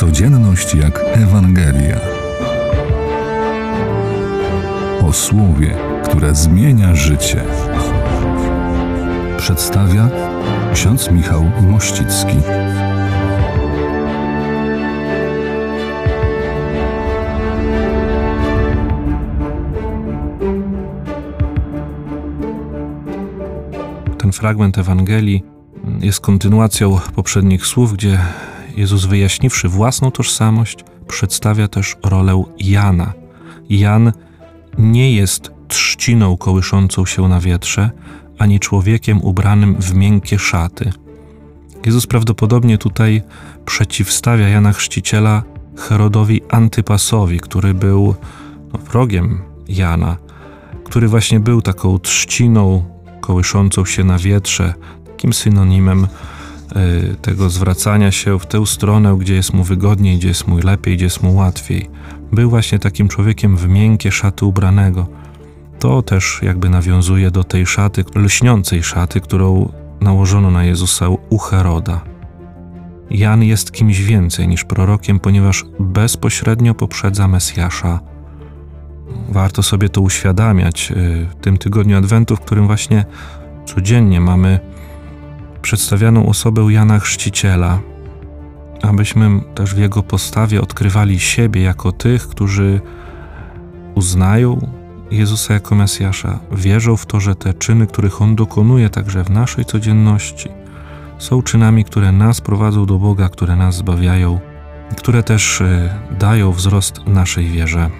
Codzienność jak Ewangelia. O słowie, które zmienia życie. Przedstawia ksiądz Michał Mościcki. Ten fragment Ewangelii jest kontynuacją poprzednich słów, gdzie Jezus wyjaśniwszy własną tożsamość, przedstawia też rolę Jana. Jan nie jest trzciną kołyszącą się na wietrze, ani człowiekiem ubranym w miękkie szaty. Jezus prawdopodobnie tutaj przeciwstawia Jana Chrzciciela Herodowi Antypasowi, który był no, wrogiem Jana, który właśnie był taką trzciną kołyszącą się na wietrze, takim synonimem tego zwracania się w tę stronę, gdzie jest mu wygodniej, gdzie jest mu lepiej, gdzie jest mu łatwiej. Był właśnie takim człowiekiem w miękkie szaty ubranego. To też jakby nawiązuje do tej szaty, lśniącej szaty, którą nałożono na Jezusa u Heroda. Jan jest kimś więcej niż prorokiem, ponieważ bezpośrednio poprzedza Mesjasza. Warto sobie to uświadamiać y, w tym tygodniu Adwentu, w którym właśnie codziennie mamy przedstawianą osobę Jana Chrzciciela, abyśmy też w jego postawie odkrywali siebie jako tych, którzy uznają Jezusa jako Mesjasza, wierzą w to, że te czyny, których On dokonuje także w naszej codzienności, są czynami, które nas prowadzą do Boga, które nas zbawiają, które też y, dają wzrost naszej wierze.